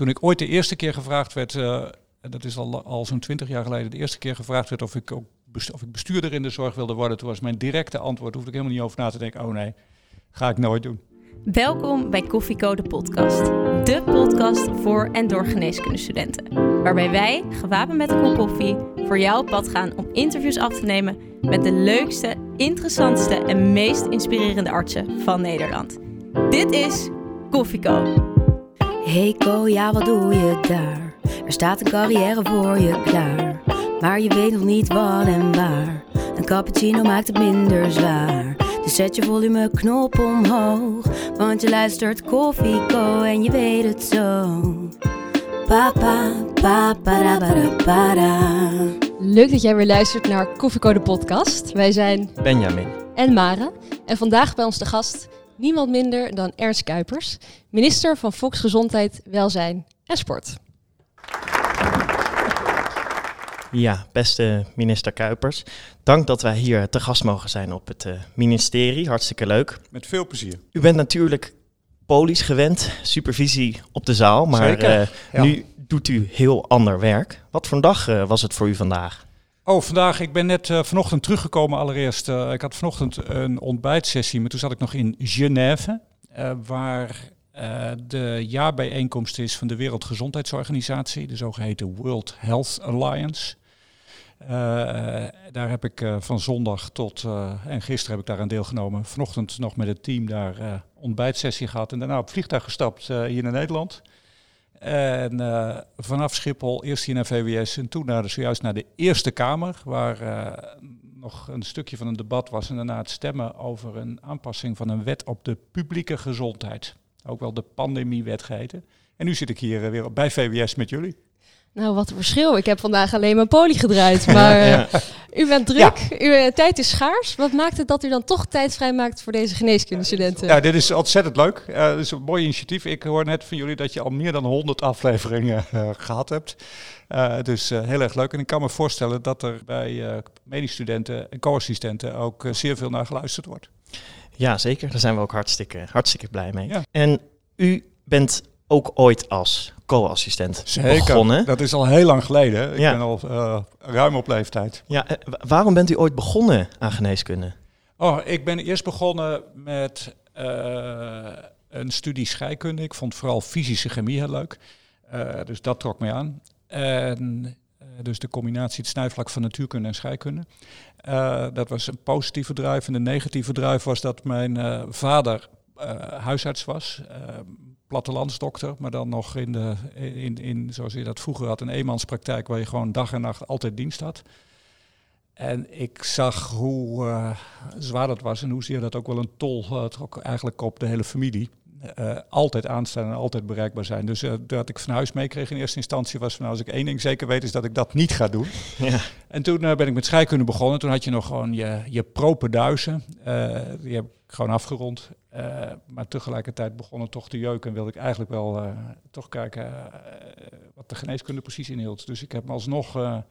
Toen ik ooit de eerste keer gevraagd werd, uh, dat is al, al zo'n twintig jaar geleden, de eerste keer gevraagd werd of ik ook of ik bestuurder in de zorg wilde worden, toen was mijn directe antwoord, hoefde ik helemaal niet over na te denken, oh nee, ga ik nooit doen. Welkom bij Koffieko de podcast. De podcast voor en door geneeskundestudenten. Waarbij wij, gewapend met een kop koffie, voor jou op pad gaan om interviews af te nemen met de leukste, interessantste en meest inspirerende artsen van Nederland. Dit is Koffieko. Hey Ko, ja wat doe je daar? Er staat een carrière voor je klaar. Maar je weet nog niet wat en waar. Een cappuccino maakt het minder zwaar. Dus zet je volumeknop omhoog. Want je luistert Koffieko en je weet het zo. Papa, papa, para, Leuk dat jij weer luistert naar Koffieko de podcast. Wij zijn Benjamin en Mare. En vandaag bij ons de gast niemand minder dan Ernst Kuipers, minister van Volksgezondheid, Welzijn en Sport. Ja, beste minister Kuipers. Dank dat wij hier te gast mogen zijn op het uh, ministerie. Hartstikke leuk. Met veel plezier. U bent natuurlijk polies gewend, supervisie op de zaal, maar uh, nu doet u heel ander werk. Wat voor een dag uh, was het voor u vandaag? Oh, vandaag, ik ben net vanochtend teruggekomen allereerst. ik had vanochtend een ontbijtsessie, maar toen zat ik nog in Genève, waar de jaarbijeenkomst is van de Wereldgezondheidsorganisatie, de zogeheten World Health Alliance. Uh, daar heb ik uh, van zondag tot, uh, en gisteren heb ik daar aan deelgenomen. Vanochtend nog met het team daar ontbijtsessie gehad en daarna op vliegtuig gestapt hier naar Nederland. En vanaf Schiphol eerst hier naar VWS en toen naar zojuist naar de Eerste Kamer, waar nog een stukje van een debat was en daarna het stemmen over een aanpassing van een wet op de publieke gezondheid. Ook wel de pandemiewet geheten. En nu zit ik hier weer bij VWS met jullie. Nou, wat een verschil. Ik heb vandaag alleen mijn poli gedraaid. Maar ja. u bent druk, uw eh, tijd is schaars. Wat maakt het dat u dan toch tijd vrijmaakt voor deze geneeskundestudenten? Ja, dit is ontzettend leuk. Uh, dit is een mooi initiatief. Ik hoor net van jullie dat je al meer dan 100 afleveringen uh, gehad hebt. Uh, dus heel erg leuk. En ik kan me voorstellen dat er bij medestudenten en co-assistenten ook zeer veel naar geluisterd wordt. Ja, zeker. Daar zijn we ook hartstikke, hartstikke blij mee. Ja. En u bent ook ooit als co-assistent begonnen. Dat is al heel lang geleden. Ik ben al uh, ruim op leeftijd. Ja, eh, waarom bent u ooit begonnen aan geneeskunde? Oh, ik ben eerst begonnen met uh, een studie scheikunde. Ik vond vooral fysische chemie heel leuk. dus dat trok mij aan. En dus de combinatie, het snijvlak van natuurkunde en scheikunde. dat was een positieve drive. En de negatieve drive was dat mijn vader huisarts was plattelandsdokter, maar dan nog in, de, in, in, zoals je dat vroeger had, een eenmanspraktijk waar je gewoon dag en nacht altijd dienst had. En ik zag hoe uh, zwaar dat was en hoe zeer dat ook wel een tol uh, trok eigenlijk op de hele familie. Uh, altijd aanstaan en altijd bereikbaar zijn. Dus uh, dat ik van huis meekreeg in eerste instantie was van nou, als ik één ding zeker weet is dat ik dat niet ga doen. Ja. En toen ben ik met scheikunde begonnen. Toen had je nog gewoon je, je propenduizen. die heb ik gewoon afgerond. maar tegelijkertijd begon het toch te jeuken en wilde ik eigenlijk wel toch kijken wat de geneeskunde precies inhield. Dus ik heb me alsnog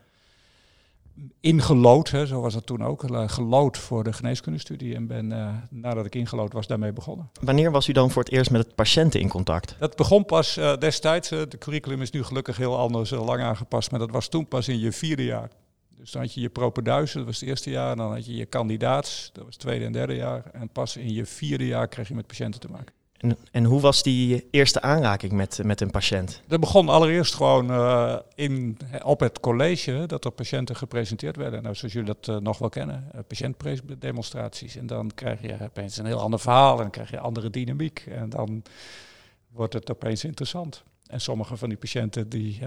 ingelood, hè, zo was het toen ook, gelood voor de geneeskundestudie en ben uh, nadat ik ingelood was daarmee begonnen. Wanneer was u dan voor het eerst met het patiënten in contact? Dat begon pas uh, destijds, de curriculum is nu gelukkig heel anders, lang aangepast, maar dat was toen pas in je vierde jaar. Dus dan had je je propeduis, dat was het eerste jaar, en dan had je je kandidaats, dat was het tweede en derde jaar. En pas in je vierde jaar kreeg je met patiënten te maken. En, en, hoe was die eerste aanraking met, met een patiënt? Dat begon allereerst gewoon uh, in, op het college, dat er patiënten gepresenteerd werden. Nou, zoals jullie dat uh, nog wel kennen, uh, patiëntdemonstraties. En dan krijg je opeens een heel ander verhaal en dan krijg je andere dynamiek. En dan wordt het opeens interessant. En sommige van die patiënten, die,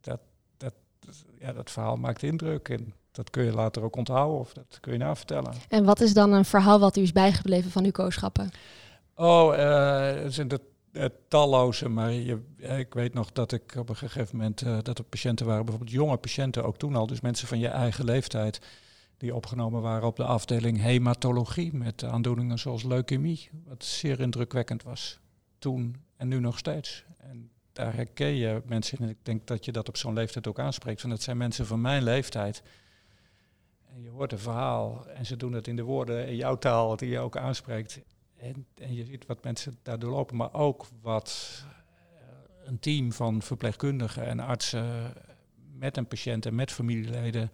dat, dat, ja, dat verhaal maakt indruk. En dat kun je later ook onthouden of dat kun je navertellen. En wat is dan een verhaal wat u is bijgebleven van uw kooschappen? Oh, uh, het zijn uh, talloze, maar je, ik weet nog dat ik op een gegeven moment uh, dat er patiënten waren, bijvoorbeeld jonge patiënten ook toen al, dus mensen van je eigen leeftijd, die opgenomen waren op de afdeling hematologie met aandoeningen zoals leukemie, wat zeer indrukwekkend was toen en nu nog steeds. En daar herken je mensen. En ik denk dat je dat op zo'n leeftijd ook aanspreekt. Van dat zijn mensen van mijn leeftijd. En je hoort een verhaal en ze doen het in de woorden in jouw taal die je ook aanspreekt. En, en je ziet wat mensen daardoor lopen, maar ook wat een team van verpleegkundigen en artsen met een patiënt en met familieleden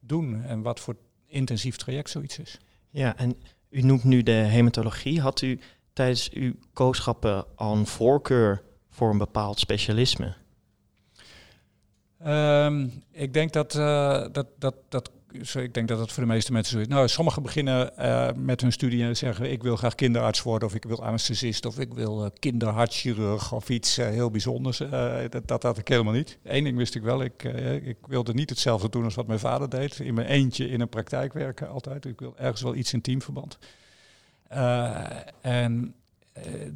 doen en wat voor intensief traject zoiets is. Ja, en u noemt nu de hematologie. Had u tijdens uw kooschappen al een voorkeur voor een bepaald specialisme? Um, ik denk dat, uh, dat, dat, dat ik denk dat dat voor de meeste mensen zo is. Nou, sommigen beginnen uh, met hun studie en zeggen ik wil graag kinderarts worden of ik wil anesthesist of ik wil uh, kinderhartchirurg of iets uh, heel bijzonders. dat, dat had ik helemaal niet. Eén ding wist ik wel, ik, ik wilde niet hetzelfde doen als wat mijn vader deed. In mijn eentje in een praktijk werken altijd. Ik wil ergens wel iets in teamverband. en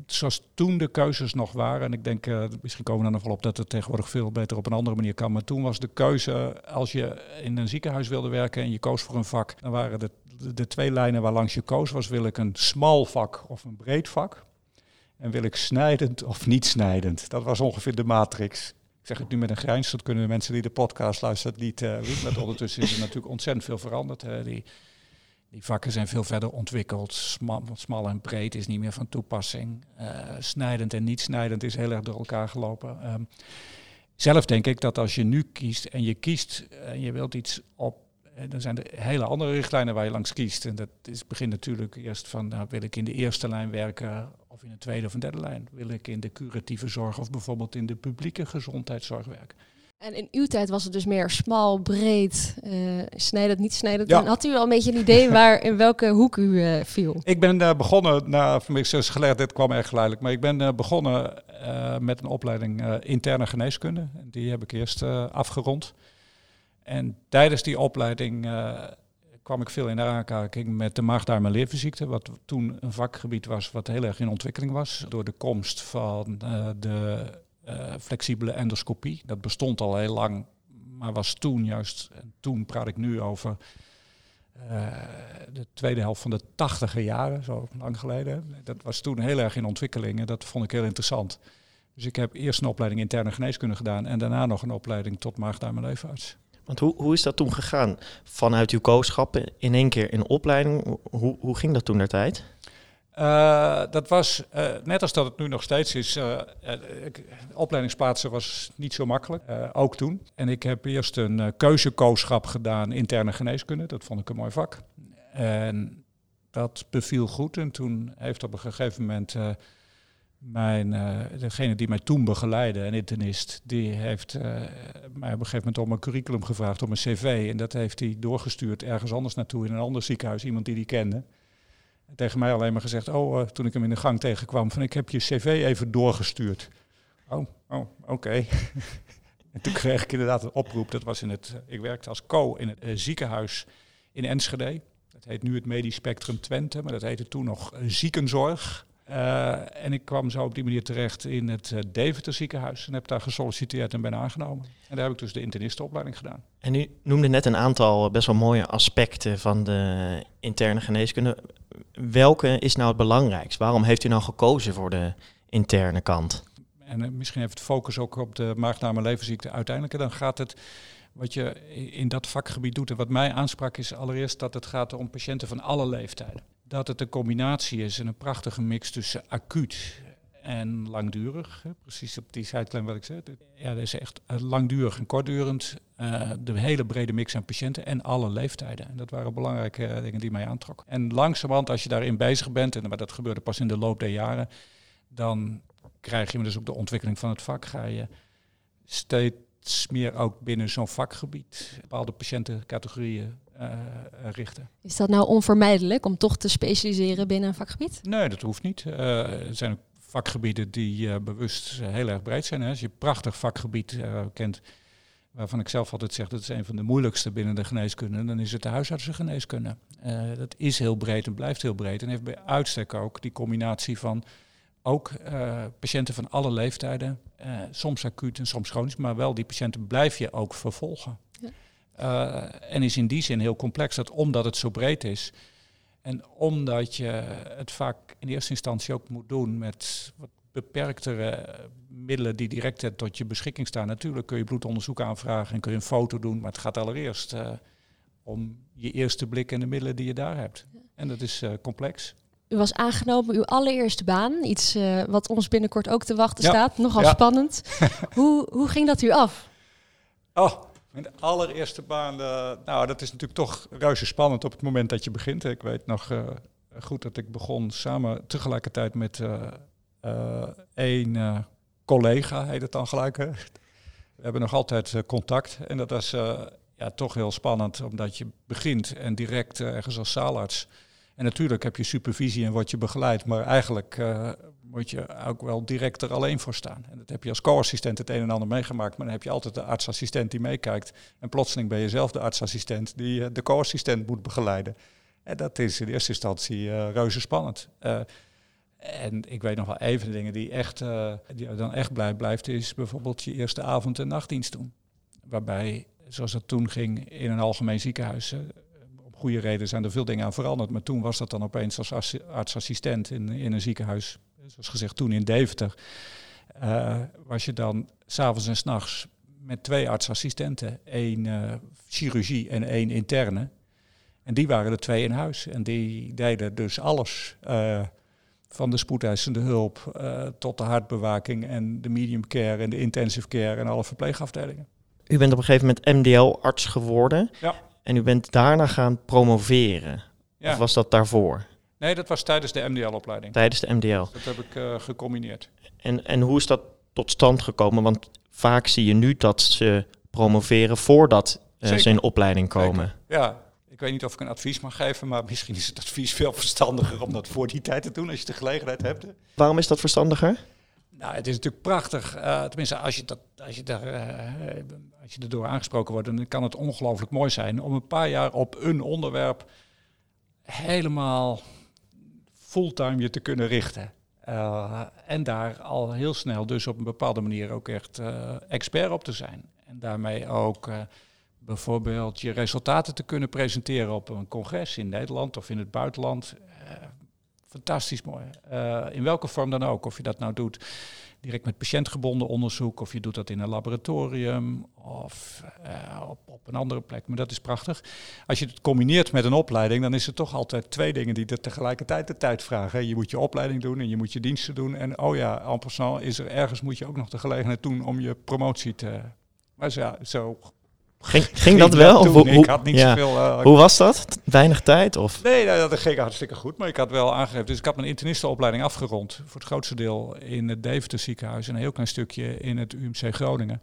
zoals toen de keuzes nog waren, en ik denk, uh, misschien komen we dan nog wel op dat het tegenwoordig veel beter op een andere manier kan, maar toen was de keuze, als je in een ziekenhuis wilde werken en je koos voor een vak, dan waren de, de, twee lijnen waar langs je koos, was wil ik een smal vak of een breed vak, en wil ik snijdend of niet snijdend. Dat was ongeveer de matrix. Ik zeg het nu met een grijns, dat kunnen de mensen die de podcast luisteren niet uh, maar ondertussen is er natuurlijk ontzettend veel veranderd. die, die vakken zijn veel verder ontwikkeld. Smal, en breed is niet meer van toepassing. Uh, snijdend en niet snijdend is heel erg door elkaar gelopen. Um, zelf denk ik dat als je nu kiest en je kiest en je wilt iets op eh, dan zijn er hele andere richtlijnen waar je langs kiest. En dat is, begint natuurlijk eerst van, nou, wil ik in de eerste lijn werken of in de tweede of een derde lijn? Wil ik in de curatieve zorg of bijvoorbeeld in de publieke gezondheidszorg werken? En in uw tijd was het dus meer smal, breed, uh, snijdend, niet snijdend. Ja. had u al een beetje een idee waar in welke hoek u uh, viel? Ik ben uh, begonnen, nou, voor mij is geleerd, dit kwam erg geleidelijk, maar ik ben begonnen met een opleiding interne geneeskunde. Die heb ik eerst afgerond. En tijdens die opleiding kwam ik veel in aanraking met de maagdarm- en leverziekte, wat toen een vakgebied was wat heel erg in ontwikkeling was door de komst van de flexibele endoscopie. Dat bestond al heel lang, maar was toen juist, en toen praat ik nu over uh, de tweede helft van de tachtiger jaren, zo lang geleden. Dat was toen heel erg in ontwikkeling en dat vond ik heel interessant. Dus ik heb eerst een opleiding interne geneeskunde gedaan en daarna nog een opleiding tot maagdarm en. Want hoe, hoe is dat toen gegaan? Vanuit uw kooschappen in één keer in opleiding, hoe, hoe ging dat toen der tijd? Uh, dat was, uh, net als dat het nu nog steeds is, uh, opleidingsplaatsen was niet zo makkelijk, ook toen. En ik heb eerst een keuzekooschap gedaan, interne geneeskunde, dat vond ik een mooi vak. En dat beviel goed en toen heeft op een gegeven moment mijn, degene die mij toen begeleidde, een internist, die heeft mij op een gegeven moment om een curriculum gevraagd, om een cv. En dat heeft hij doorgestuurd ergens anders naartoe in een ander ziekenhuis, iemand die die kende tegen mij alleen maar gezegd, oh, uh, toen ik hem in de gang tegenkwam, van ik heb je cv even doorgestuurd. Oh, oh, oké. en toen kreeg ik inderdaad een oproep, dat was in het, uh, ik werkte als co in het uh, ziekenhuis in Enschede. Dat heet nu het Medisch Spectrum Twente, maar dat heette toen nog ziekenzorg. Uh, en ik kwam zo op die manier terecht in het uh, Deventer ziekenhuis en heb daar gesolliciteerd en ben aangenomen. En daar heb ik dus de internistenopleiding gedaan. En u noemde net een aantal best wel mooie aspecten van de interne geneeskunde. Welke is nou het belangrijkst? Waarom heeft u nou gekozen voor de interne kant? En misschien even het focus ook op de maagdarm- leverziekte. Uiteindelijk dan gaat het wat je in dat vakgebied doet. En wat mij aansprak is allereerst dat het gaat om patiënten van alle leeftijden dat het een combinatie is en een prachtige mix tussen acuut en langdurig. Precies op die zijklijn wat ik zei. Ja, dat is echt langdurig en kortdurend. Uh, de hele brede mix aan patiënten en alle leeftijden. En dat waren belangrijke uh, dingen die mij aantrokken. En langzamerhand, als je daarin bezig bent, en dat gebeurde pas in de loop der jaren, dan krijg je dus ook de ontwikkeling van het vak. Ga je steeds meer ook binnen zo'n vakgebied bepaalde patiëntencategorieën richten. Is dat nou onvermijdelijk om toch te specialiseren binnen een vakgebied? Nee, dat hoeft niet. Uh, er zijn ook vakgebieden die uh, bewust heel erg breed zijn. Hè. Als je een prachtig vakgebied kent, waarvan ik zelf altijd zeg dat is een van de moeilijkste binnen de geneeskunde, dan is het de huisartsengeneeskunde. dat is heel breed en blijft heel breed en heeft bij uitstek ook die combinatie van ook patiënten van alle leeftijden, soms acuut en soms chronisch, maar wel die patiënten blijf je ook vervolgen. Uh, en is in die zin heel complex, dat omdat het zo breed is en omdat je het vaak in eerste instantie ook moet doen met wat beperktere middelen die direct tot je beschikking staan. Natuurlijk kun je bloedonderzoek aanvragen en kun je een foto doen, maar het gaat allereerst uh, om je eerste blik en de middelen die je daar hebt. En dat is uh, complex. u was aangenomen, uw allereerste baan. Iets eh, wat ons binnenkort ook te wachten Ja. staat. Nogal Ja. spannend. hoe, hoe ging dat u af? Oh, mijn allereerste baan. eh, nou, dat is natuurlijk toch reuze spannend op het moment dat je begint. Ik weet nog eh, goed dat ik begon samen tegelijkertijd met eh, één collega, heet het dan gelijk. We hebben nog altijd contact. En dat was ja, toch heel spannend, omdat je begint en direct ergens als zaalarts. En natuurlijk heb je supervisie en word je begeleid, maar eigenlijk moet je ook wel direct er alleen voor staan. En dat heb je als co-assistent het een en ander meegemaakt, maar dan heb je altijd de artsassistent die meekijkt. En plotseling ben je zelf de artsassistent die eh, de co-assistent moet begeleiden. En dat is in eerste instantie eh, reuze spannend. Eh, en ik weet nog wel even de dingen die, echt, eh, die dan echt blij blijft, is bijvoorbeeld je eerste avond- en nachtdienst doen. Waarbij, zoals dat toen ging in een algemeen ziekenhuis, om goede reden zijn er veel dingen aan veranderd. Maar toen was dat dan opeens als assi- artsassistent in, in een ziekenhuis, zoals gezegd toen in Deventer, eh, was je dan s'avonds en s'nachts met twee artsassistenten, één eh, chirurgie en één interne. En die waren er twee in huis. En die deden dus alles. eh, van de spoedeisende hulp tot de hartbewaking en de medium care en de intensive care en alle verpleegafdelingen. U bent op een gegeven moment MDL-arts geworden. Ja. En u bent daarna gaan promoveren. Ja. Of was dat daarvoor? Nee, dat was tijdens de MDL-opleiding. Tijdens de MDL. Dat heb ik eh, gecombineerd. En, en hoe is dat tot stand gekomen? Want vaak zie je nu dat ze promoveren voordat eh, ze in opleiding komen. Ja, ik weet niet of ik een advies mag geven, maar misschien is het advies veel verstandiger om dat voor die tijd te doen als je de gelegenheid hebt. Waarom is dat verstandiger? Nou, het is natuurlijk prachtig. eh, tenminste, als je, dat, als, je daar, als je erdoor aangesproken wordt, dan kan het ongelooflijk mooi zijn om een paar jaar op een onderwerp helemaal fulltime je te kunnen richten. Eh, en daar al heel snel dus op een bepaalde manier ook echt eh, expert op te zijn. En daarmee ook eh, bijvoorbeeld je resultaten te kunnen presenteren op een congres in Nederland of in het buitenland. Fantastisch mooi. In welke vorm dan ook. Of je dat nou doet direct met patiëntgebonden onderzoek, of je doet dat in een laboratorium of eh, op, op een andere plek. Maar dat is prachtig. Als je het combineert met een opleiding, dan is er toch altijd twee dingen die er tegelijkertijd de tijd vragen. Je moet je opleiding doen en je moet je diensten doen. En oh ja, en passant is er ergens moet je ook nog de gelegenheid doen om je promotie te. Maar ja, zo Ging, ging dat wel? toen. Hoe- ik had niet ja. zoveel. eh, Hoe was dat? Weinig tijd? Of? Nee, nou, dat ging hartstikke goed. Maar ik had wel aangegeven. Dus ik had mijn internistopleiding afgerond. Voor het grootste deel in het Deventer ziekenhuis. En een heel klein stukje in het UMC Groningen.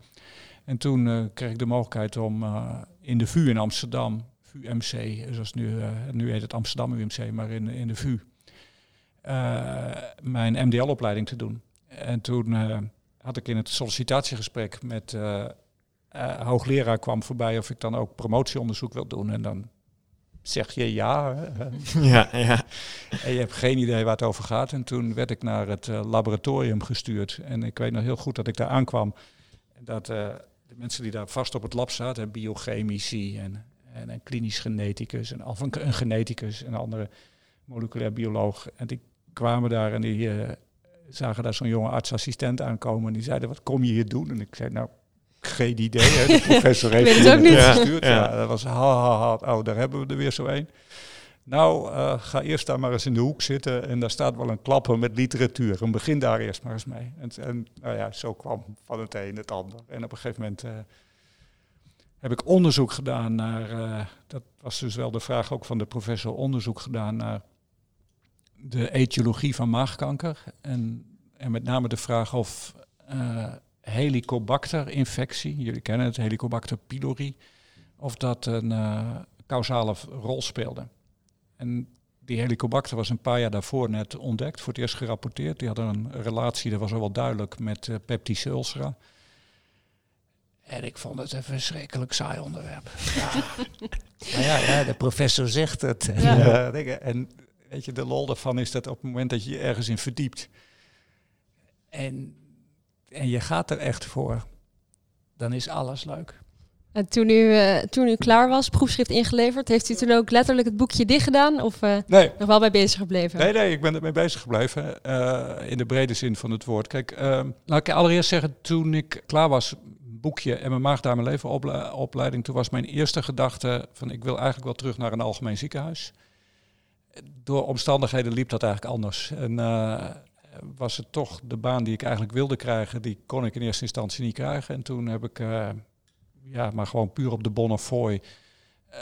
En toen eh, kreeg ik de mogelijkheid om eh, in de VU in Amsterdam. VUMC, zoals nu, nu heet het Amsterdam UMC, maar in, in de VU. mijn MDL-opleiding te doen. En toen had ik in het sollicitatiegesprek met eh hoogleraar kwam voorbij of ik dan ook promotieonderzoek wil doen. En dan zeg je ja. Ja, ja. En je hebt geen idee waar het over gaat. En toen werd ik naar het eh, laboratorium gestuurd. En ik weet nog heel goed dat ik daar aankwam. En dat eh, de mensen die daar vast op het lab zaten, biochemici en, en een klinisch geneticus, en, of een, een geneticus en een andere moleculair bioloog. En die kwamen daar en die zagen daar zo'n jonge artsassistent aankomen. En die zeiden, wat kom je hier doen? En ik zei, nou, geen idee. Hè. De professor heeft het ook niet. gestuurd. Ja, Ja, ja. dat was ha, ha, ha. Oh, daar hebben we er weer zo een. Nou, eh, ga eerst daar maar eens in de hoek zitten en daar staat wel een klapper met literatuur. En begin daar eerst maar eens mee. En, en nou ja, zo kwam van het een het ander. En op een gegeven moment eh, heb ik onderzoek gedaan naar, eh, dat was dus wel de vraag ook van de professor, onderzoek gedaan naar de etiologie van maagkanker. En, en met name de vraag of eh Helicobacter-infectie, jullie kennen het, Helicobacter pylori, of dat een eh, causale rol speelde. En die Helicobacter was een paar jaar daarvoor net ontdekt, voor het eerst gerapporteerd. Die hadden een relatie, dat was al wel duidelijk, met eh, peptische ulcera. En ik vond het een verschrikkelijk saai onderwerp. Ja. maar ja, ja, de professor zegt het. Ja. en weet je, de lol daarvan is dat op het moment dat je je ergens in verdiept... en, en je gaat er echt voor, dan is alles leuk. En toen u, eh, toen u klaar was, proefschrift ingeleverd, heeft u toen ook letterlijk het boekje dicht gedaan? Of Nee, nog wel bij bezig gebleven? Nee, nee, ik ben ermee bezig gebleven. eh, in de brede zin van het woord. Kijk, ehm, laat ik allereerst zeggen, toen ik klaar was, boekje en mijn maagdarm en leven ople- opleiding, toen was mijn eerste gedachte van ik wil eigenlijk wel terug naar een algemeen ziekenhuis. door omstandigheden liep dat eigenlijk anders. En uh, was het toch de baan die ik eigenlijk wilde krijgen, die kon ik in eerste instantie niet krijgen. En toen heb ik, uh, ja, maar gewoon puur op de Bonnefoy,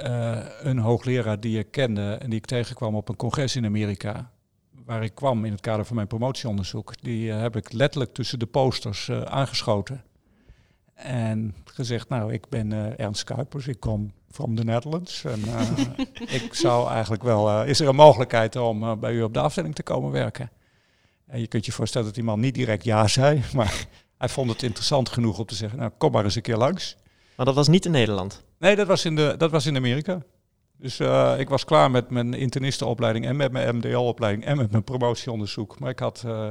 uh, een hoogleraar die ik kende en die ik tegenkwam op een congres in Amerika, waar ik kwam in het kader van mijn promotieonderzoek, die heb ik letterlijk tussen de posters aangeschoten. En gezegd, nou, ik ben Ernst Kuipers, ik kom from the Netherlands. En ik zou eigenlijk wel, is er een mogelijkheid om bij u op de afdeling te komen werken? En je kunt je voorstellen dat die man niet direct ja zei, maar hij vond het interessant genoeg om te zeggen, nou kom maar eens een keer langs. Maar dat was niet in Nederland? Nee, dat was in, de, dat was in Amerika. Dus uh, ik was klaar met mijn internistenopleiding en met mijn MDL-opleiding en met mijn promotieonderzoek. Maar ik, had, uh,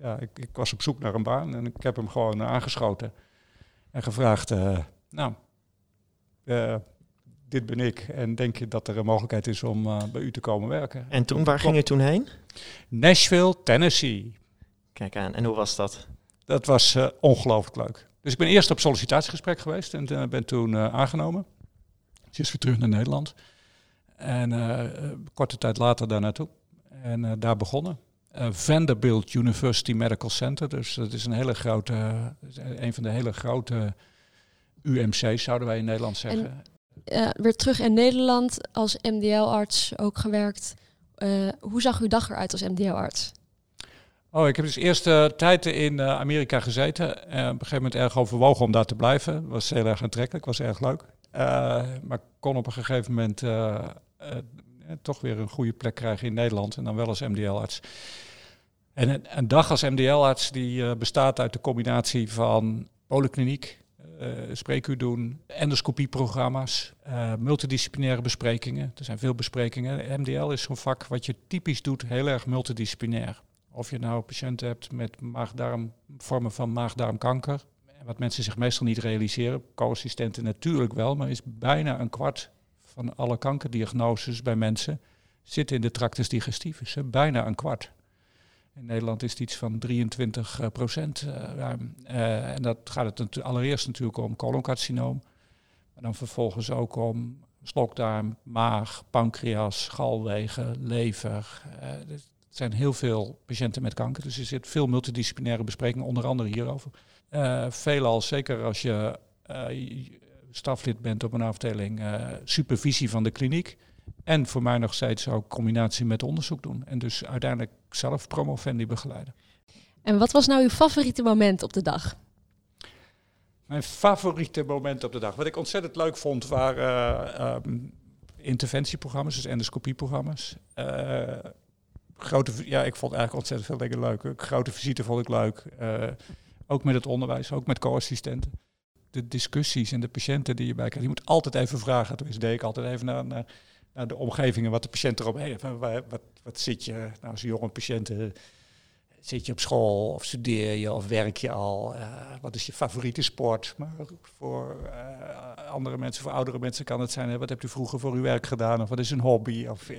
ja, ik, ik, was op zoek naar een baan en ik heb hem gewoon aangeschoten en gevraagd, uh, nou, dit ben ik en denk je dat er een mogelijkheid is om uh, bij u te komen werken. En toen, waar ging je toen heen? Nashville, Tennessee. Kijk aan, en hoe was dat? Dat was uh, ongelooflijk leuk. Dus ik ben eerst op sollicitatiegesprek geweest en uh, ben toen aangenomen. Dus is weer terug naar Nederland. En korte tijd later daar naartoe. En daar begonnen. Vanderbilt University Medical Center. Dus dat is een hele grote, een van de hele grote UMC's zouden wij in Nederland zeggen. En uh, weer terug in Nederland als MDL-arts ook gewerkt. Uh, hoe zag uw dag eruit als MDL-arts? Oh, ik heb dus eerst uh, tijd in Amerika gezeten. En op een gegeven moment erg overwogen om daar te blijven. Was heel erg aantrekkelijk, was erg leuk. maar kon op een gegeven moment toch weer een goede plek krijgen in Nederland. En dan wel als MDL-arts. En een, een, dag als MDL-arts die bestaat uit de combinatie van polykliniek, uh, spreekuur doen, endoscopieprogramma's, uh, multidisciplinaire besprekingen. Er zijn veel besprekingen. MDL is zo'n vak wat je typisch doet, heel erg multidisciplinair. Of je nou patiënten hebt met maagdarm, vormen van maagdarmkanker, wat mensen zich meestal niet realiseren, co-assistenten natuurlijk wel, maar is bijna een kwart van alle kankerdiagnoses bij mensen zitten in de tractus digestivus. Hè? Bijna een kwart. In Nederland is het iets van 23 uh, procent uh, ruim. Uh, en dat gaat het allereerst natuurlijk om coloncarcinoom. Maar dan vervolgens ook om slokdarm, maag, pancreas, galwegen, lever. er zijn heel veel patiënten met kanker. Dus er zit veel multidisciplinaire besprekingen, onder andere hierover. veelal, zeker als je staflid bent op een afdeling, supervisie van de kliniek. En voor mij nog steeds ook combinatie met onderzoek doen. En dus uiteindelijk zelf promovendi begeleiden. En wat was nou uw favoriete moment op de dag? Mijn favoriete moment op de dag. Wat ik ontzettend leuk vond waren uh, um, interventieprogramma's, dus endoscopieprogramma's. Uh, grote, ja, ik vond eigenlijk ontzettend veel dingen leuk. Grote visite vond ik leuk. Uh, ook met het onderwijs, ook met co-assistenten. De discussies en de patiënten die je bij krijgt. Je moet altijd even vragen. Toen deed ik altijd even naar, naar naar de omgeving en wat de patiënt erop heeft. Wat, wat, wat zit je, nou als jonge patiënten, zit je op school of studeer je of werk je al? Uh, wat is je favoriete sport? Maar voor uh, andere mensen, voor oudere mensen kan het zijn, hè, wat hebt u vroeger voor uw werk gedaan? Of wat is een hobby? Of, uh,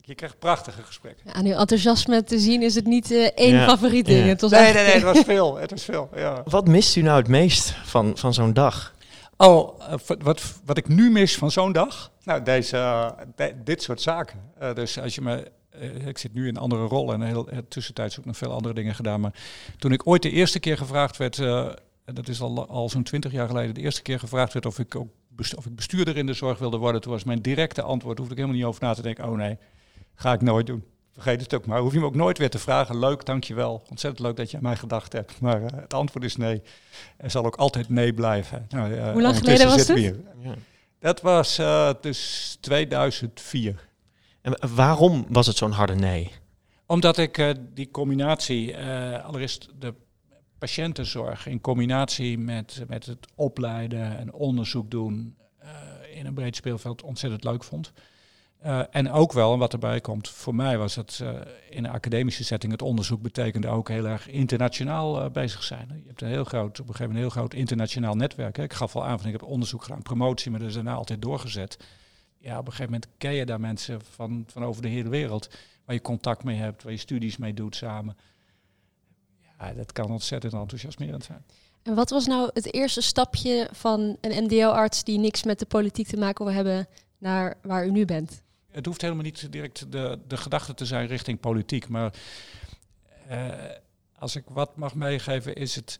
je krijgt prachtige gesprekken. Ja, aan uw enthousiasme te zien is het niet één ja. favoriet ding. Ja. Het was nee, nee, nee, het was veel. Het was veel ja. Wat mist u nou het meest van, van zo'n dag? Oh, wat, wat ik nu mis van zo'n dag? Nou, deze, de, dit soort zaken. Uh, dus als je me. Ik zit nu in een andere rol en heel, tussentijds ook nog veel andere dingen gedaan. Maar toen ik ooit de eerste keer gevraagd werd. dat is al, al zo'n twintig jaar geleden. De eerste keer gevraagd werd of ik ook of ik bestuurder in de zorg wilde worden. Toen was mijn directe antwoord. Hoefde ik helemaal niet over na te denken. Oh nee, ga ik nooit doen vergeet het ook maar. Hoef je me ook nooit weer te vragen. Leuk, dankjewel. Ontzettend leuk dat je aan mij gedacht hebt. Maar uh, het antwoord is nee. Er zal ook altijd nee blijven. Nou, uh, Hoe lang geleden was het? Ja. Dat was uh, dus 2004. En waarom was het zo'n harde nee? Omdat ik die combinatie, allereerst de patiëntenzorg in combinatie met, met het opleiden en onderzoek doen in een breed speelveld ontzettend leuk vond. Uh, en ook wel, en wat erbij komt, voor mij was het uh, in een academische setting, het onderzoek betekende ook heel erg internationaal uh, bezig zijn. Je hebt een heel groot, op een gegeven moment een heel groot internationaal netwerk. Hè. Ik gaf al aan van ik heb onderzoek gedaan, promotie, maar dat is daarna altijd doorgezet. Ja, op een gegeven moment ken je daar mensen van, van over de hele wereld, waar je contact mee hebt, waar je studies mee doet samen. Ja, dat kan ontzettend enthousiasmerend zijn. En wat was nou het eerste stapje van een MDO-arts die niks met de politiek te maken wil hebben naar waar u nu bent? Het hoeft helemaal niet direct de, de gedachte te zijn richting politiek. Maar eh, als ik wat mag meegeven, is het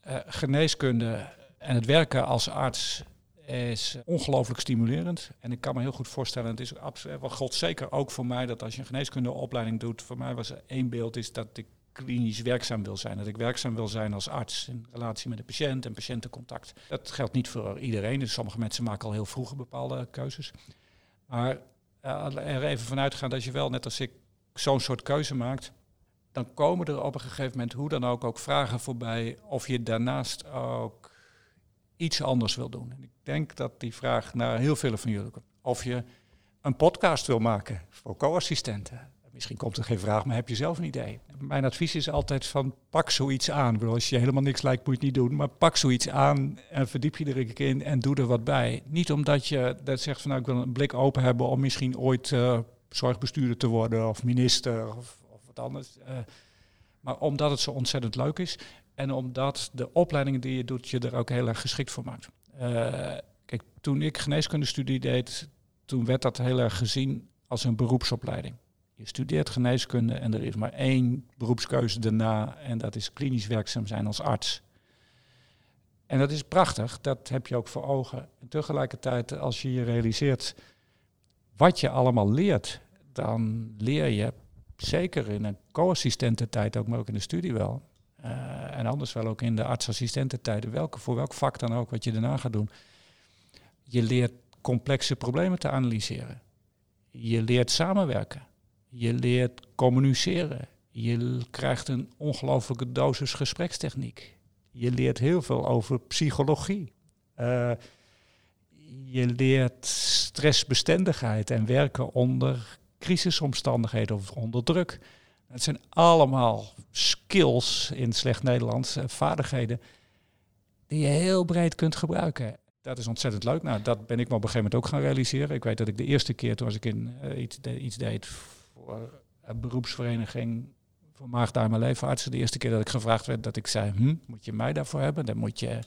eh, geneeskunde en het werken als arts is ongelooflijk stimulerend. En ik kan me heel goed voorstellen, het is absoluut, wel God zeker ook voor mij, dat als je een geneeskundeopleiding doet, voor mij was één beeld, is dat ik klinisch werkzaam wil zijn. Dat ik werkzaam wil zijn als arts in relatie met de patiënt en patiëntencontact. Dat geldt niet voor iedereen. Dus sommige mensen maken al heel vroeg bepaalde keuzes. Maar uh, er even vanuit gaan dat je wel, net als ik, zo'n soort keuze maakt. Dan komen er op een gegeven moment, hoe dan ook, ook vragen voorbij of je daarnaast ook iets anders wil doen. En ik denk dat die vraag naar heel veel van jullie komt. Of je een podcast wil maken voor co-assistenten. Misschien komt er geen vraag, maar heb je zelf een idee? Mijn advies is altijd van pak zoiets aan. als je helemaal niks lijkt, moet je het niet doen. Maar pak zoiets aan en verdiep je er in en doe er wat bij. Niet omdat je dat zegt van nou ik wil een blik open hebben om misschien ooit uh, zorgbestuurder te worden of minister of, of wat anders. Uh, maar omdat het zo ontzettend leuk is en omdat de opleidingen die je doet je er ook heel erg geschikt voor maakt. Uh, kijk, toen ik geneeskundestudie deed, toen werd dat heel erg gezien als een beroepsopleiding. Je studeert geneeskunde en er is maar één beroepskeuze daarna en dat is klinisch werkzaam zijn als arts. En dat is prachtig, dat heb je ook voor ogen. En tegelijkertijd, als je je realiseert wat je allemaal leert, dan leer je zeker in een co-assistententijd ook, maar ook in de studie wel. Uh, en anders wel ook in de artsassistententijden, welke, voor welk vak dan ook wat je daarna gaat doen. Je leert complexe problemen te analyseren. Je leert samenwerken. Je leert communiceren. Je krijgt een ongelofelijke dosis gesprekstechniek. Je leert heel veel over psychologie. Uh, je leert stressbestendigheid en werken onder crisisomstandigheden of onder druk. Het zijn allemaal skills in slecht Nederlands, uh, vaardigheden, die je heel breed kunt gebruiken. Dat is ontzettend leuk. Nou, dat ben ik me op een gegeven moment ook gaan realiseren. Ik weet dat ik de eerste keer toen ik in uh, iets, iets deed beroepsvereniging voor maagdarm en leverartsen. De eerste keer dat ik gevraagd werd, dat ik zei, hm, moet je mij daarvoor hebben? Dan moet je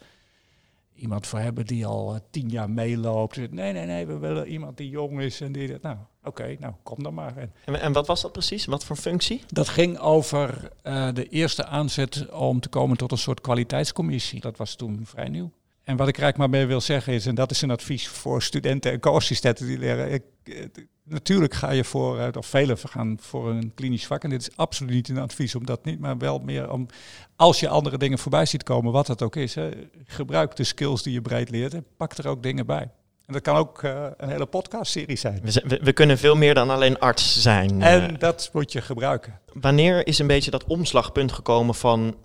iemand voor hebben die al uh, tien jaar meeloopt. Nee, nee, nee, we willen iemand die jong is en die... Nou, oké, okay, nou, kom dan maar. En, en, wat was dat precies? Wat voor functie? Dat ging over uh, de eerste aanzet om te komen tot een soort kwaliteitscommissie. Dat was toen vrij nieuw. En wat ik er eigenlijk maar mee wil zeggen is, en dat is een advies voor studenten en co-assistenten die leren. Ik, natuurlijk ga je voor, of velen gaan voor een klinisch vak. En dit is absoluut niet een advies om dat niet, maar wel meer om, als je andere dingen voorbij ziet komen, wat dat ook is, hè, gebruik de skills die je breed leert en pak er ook dingen bij. En dat kan ook uh, een hele podcastserie zijn. We, we, we, kunnen veel meer dan alleen arts zijn. En uh, dat moet je gebruiken. Wanneer is een beetje dat omslagpunt gekomen van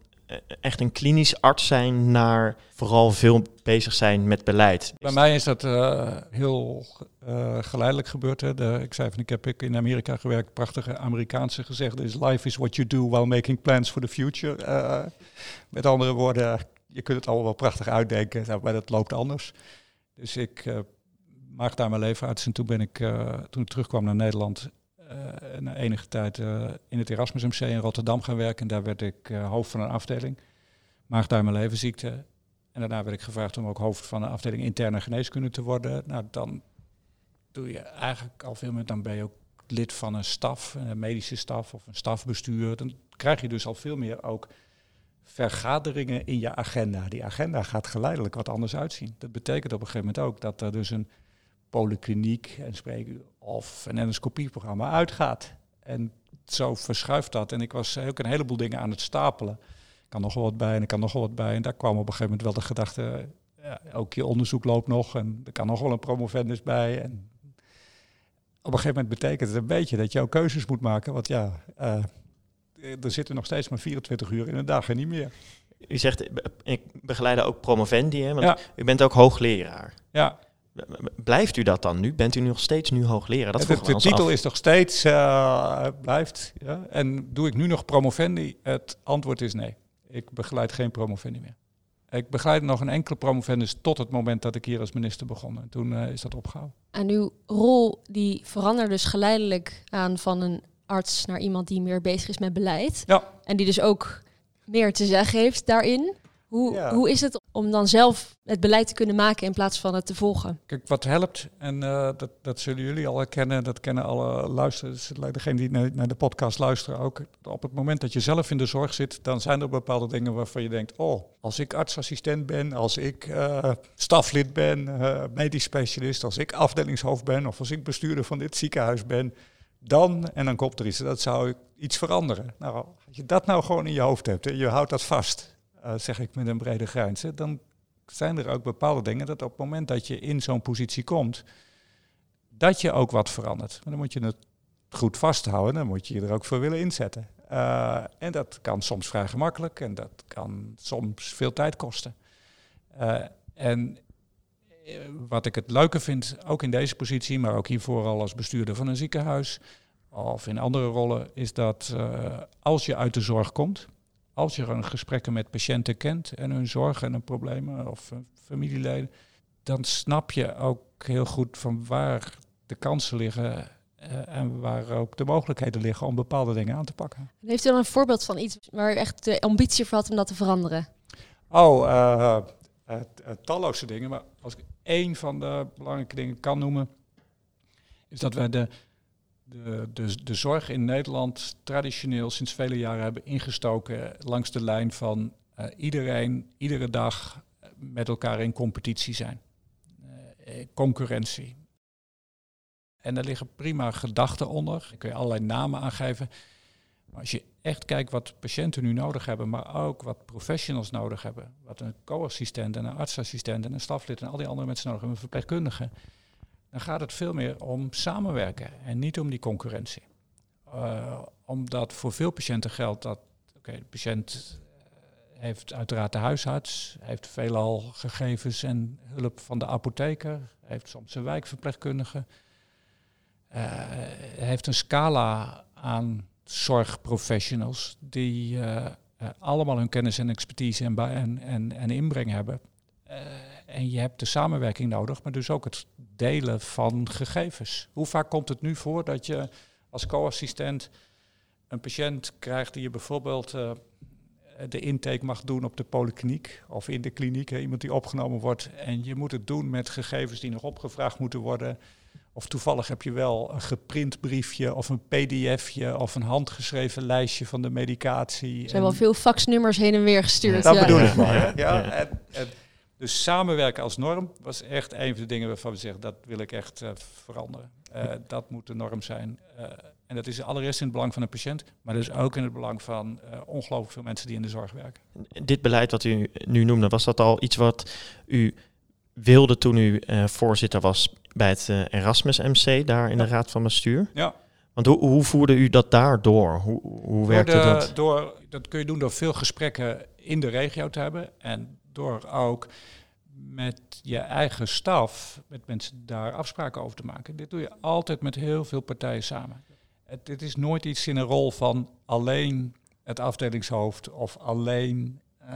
echt een klinisch arts zijn naar vooral veel bezig zijn met beleid. Bij mij is dat uh, heel uh, geleidelijk gebeurd. Hè. Ik zei van ik heb in Amerika gewerkt, prachtige Amerikaanse gezegde is life is what you do while making plans for the future. Uh, met andere woorden, je kunt het allemaal wel prachtig uitdenken, maar dat loopt anders. Dus ik maak daar mijn leven uit en toen ben ik, toen ik terugkwam naar Nederland, na enige tijd uh, in het Erasmus MC in Rotterdam gaan werken. En daar werd ik uh, hoofd van een afdeling maagdarm-leverziekte. En daarna werd ik gevraagd om ook hoofd van een afdeling interne geneeskunde te worden. Nou, dan doe je eigenlijk al veel meer. Dan ben je ook lid van een staf, een medische staf of een stafbestuur. Dan krijg je dus al veel meer ook vergaderingen in je agenda. Die agenda gaat geleidelijk wat anders uitzien. Dat betekent op een gegeven moment ook dat er dus een polykliniek en spreek of een endoscopieprogramma uitgaat. En zo verschuift dat. En ik was ook een heleboel dingen aan het stapelen. Ik kan nog wel wat bij en ik kan nog wel wat bij. En daar kwam op een gegeven moment wel de gedachte, ja, ook je onderzoek loopt nog en er kan nog wel een promovendus bij. En op een gegeven moment betekent het een beetje dat je ook keuzes moet maken. Want ja, uh, er zitten nog steeds maar 24 uur in een dag en niet meer. U zegt, ik begeleid ook promovendi, hè? want ja. u bent ook hoogleraar. Ja. Blijft u dat dan nu? Bent u nog steeds nu hoogleraar? Dat de, de titel af. is nog steeds, uh, blijft. Ja. En doe ik nu nog promovendi? Het antwoord is nee. Ik begeleid geen promovendi meer. Ik begeleid nog een enkele promovendus tot het moment dat ik hier als minister begon. En toen uh, is dat opgehouden. En uw rol die verandert dus geleidelijk aan van een arts naar iemand die meer bezig is met beleid. Ja. En die dus ook meer te zeggen heeft daarin. Hoe, ja. hoe is het om dan zelf het beleid te kunnen maken in plaats van het te volgen? Kijk, wat helpt, en uh, dat, dat zullen jullie al herkennen, dat kennen alle luisteraars, degenen die naar, de podcast luisteren ook. Op het moment dat je zelf in de zorg zit, dan zijn er bepaalde dingen waarvan je denkt, oh, als ik artsassistent ben, als ik uh, staflid ben, uh, medisch specialist, als ik afdelingshoofd ben of als ik bestuurder van dit ziekenhuis ben, dan, en dan komt er iets, dat zou iets veranderen. Nou, als je dat nou gewoon in je hoofd hebt en je houdt dat vast, uh, zeg ik met een brede grijns, dan zijn er ook bepaalde dingen dat op het moment dat je in zo'n positie komt, dat je ook wat verandert. Maar dan moet je het goed vasthouden, dan moet je je er ook voor willen inzetten. Uh, en dat kan soms vrij gemakkelijk en dat kan soms veel tijd kosten. Uh, en wat ik het leuke vind, ook in deze positie, maar ook hiervoor al als bestuurder van een ziekenhuis of in andere rollen, is dat als je uit de zorg komt, als je een gesprekken met patiënten kent en hun zorgen en hun problemen of familieleden, dan snap je ook heel goed van waar de kansen liggen uh, en waar ook de mogelijkheden liggen om bepaalde dingen aan te pakken. Heeft u dan een voorbeeld van iets waar u echt de ambitie voor had om dat te veranderen? Oh, uh, talloze dingen. Maar als ik één van de belangrijke dingen kan noemen, is dat wij de, de, de, de zorg in Nederland traditioneel sinds vele jaren hebben ingestoken langs de lijn van uh, iedereen, iedere dag met elkaar in competitie zijn. Uh, concurrentie. En daar liggen prima gedachten onder. Daar kun je allerlei namen aangeven. Maar als je echt kijkt wat patiënten nu nodig hebben, maar ook wat professionals nodig hebben, wat een co-assistent en een artsassistent en een staflid en al die andere mensen nodig hebben, een verpleegkundige, dan gaat het veel meer om samenwerken en niet om die concurrentie. Uh, omdat voor veel patiënten geldt dat okay, de patiënt heeft uiteraard de huisarts, heeft veelal gegevens en hulp van de apotheker, heeft soms een wijkverpleegkundige, uh, heeft een scala aan zorgprofessionals die allemaal hun kennis en expertise en, en, en, en inbreng hebben. En je hebt de samenwerking nodig, maar dus ook het delen van gegevens. Hoe vaak komt het nu voor dat je als co-assistent een patiënt krijgt die je bijvoorbeeld de intake mag doen op de polykliniek of in de kliniek, hè, iemand die opgenomen wordt en je moet het doen met gegevens die nog opgevraagd moeten worden. Of toevallig heb je wel een geprint briefje of een pdfje of een handgeschreven lijstje van de medicatie. Er zijn wel veel faxnummers heen en weer gestuurd. Dat ja. bedoel ik maar. Ja, ja. En, en dus samenwerken als norm was echt een van de dingen waarvan we zeggen, dat wil ik echt uh, veranderen. Uh, dat moet de norm zijn. Uh, en dat is allereerst in het belang van de patiënt, maar dus ook in het belang van ongelooflijk veel mensen die in de zorg werken. Dit beleid wat u nu noemde, was dat al iets wat u wilde toen u voorzitter was bij het Erasmus MC, daar in ja. de Raad van Bestuur. Ja. Want hoe, hoe voerde u dat daar door? Hoe, hoe werkte door de, dat? Door, dat kun je doen door veel gesprekken in de regio te hebben. En door ook met je eigen staf, met mensen daar afspraken over te maken. Dit doe je altijd met heel veel partijen samen. Het, het is nooit iets in een rol van alleen het afdelingshoofd of alleen uh,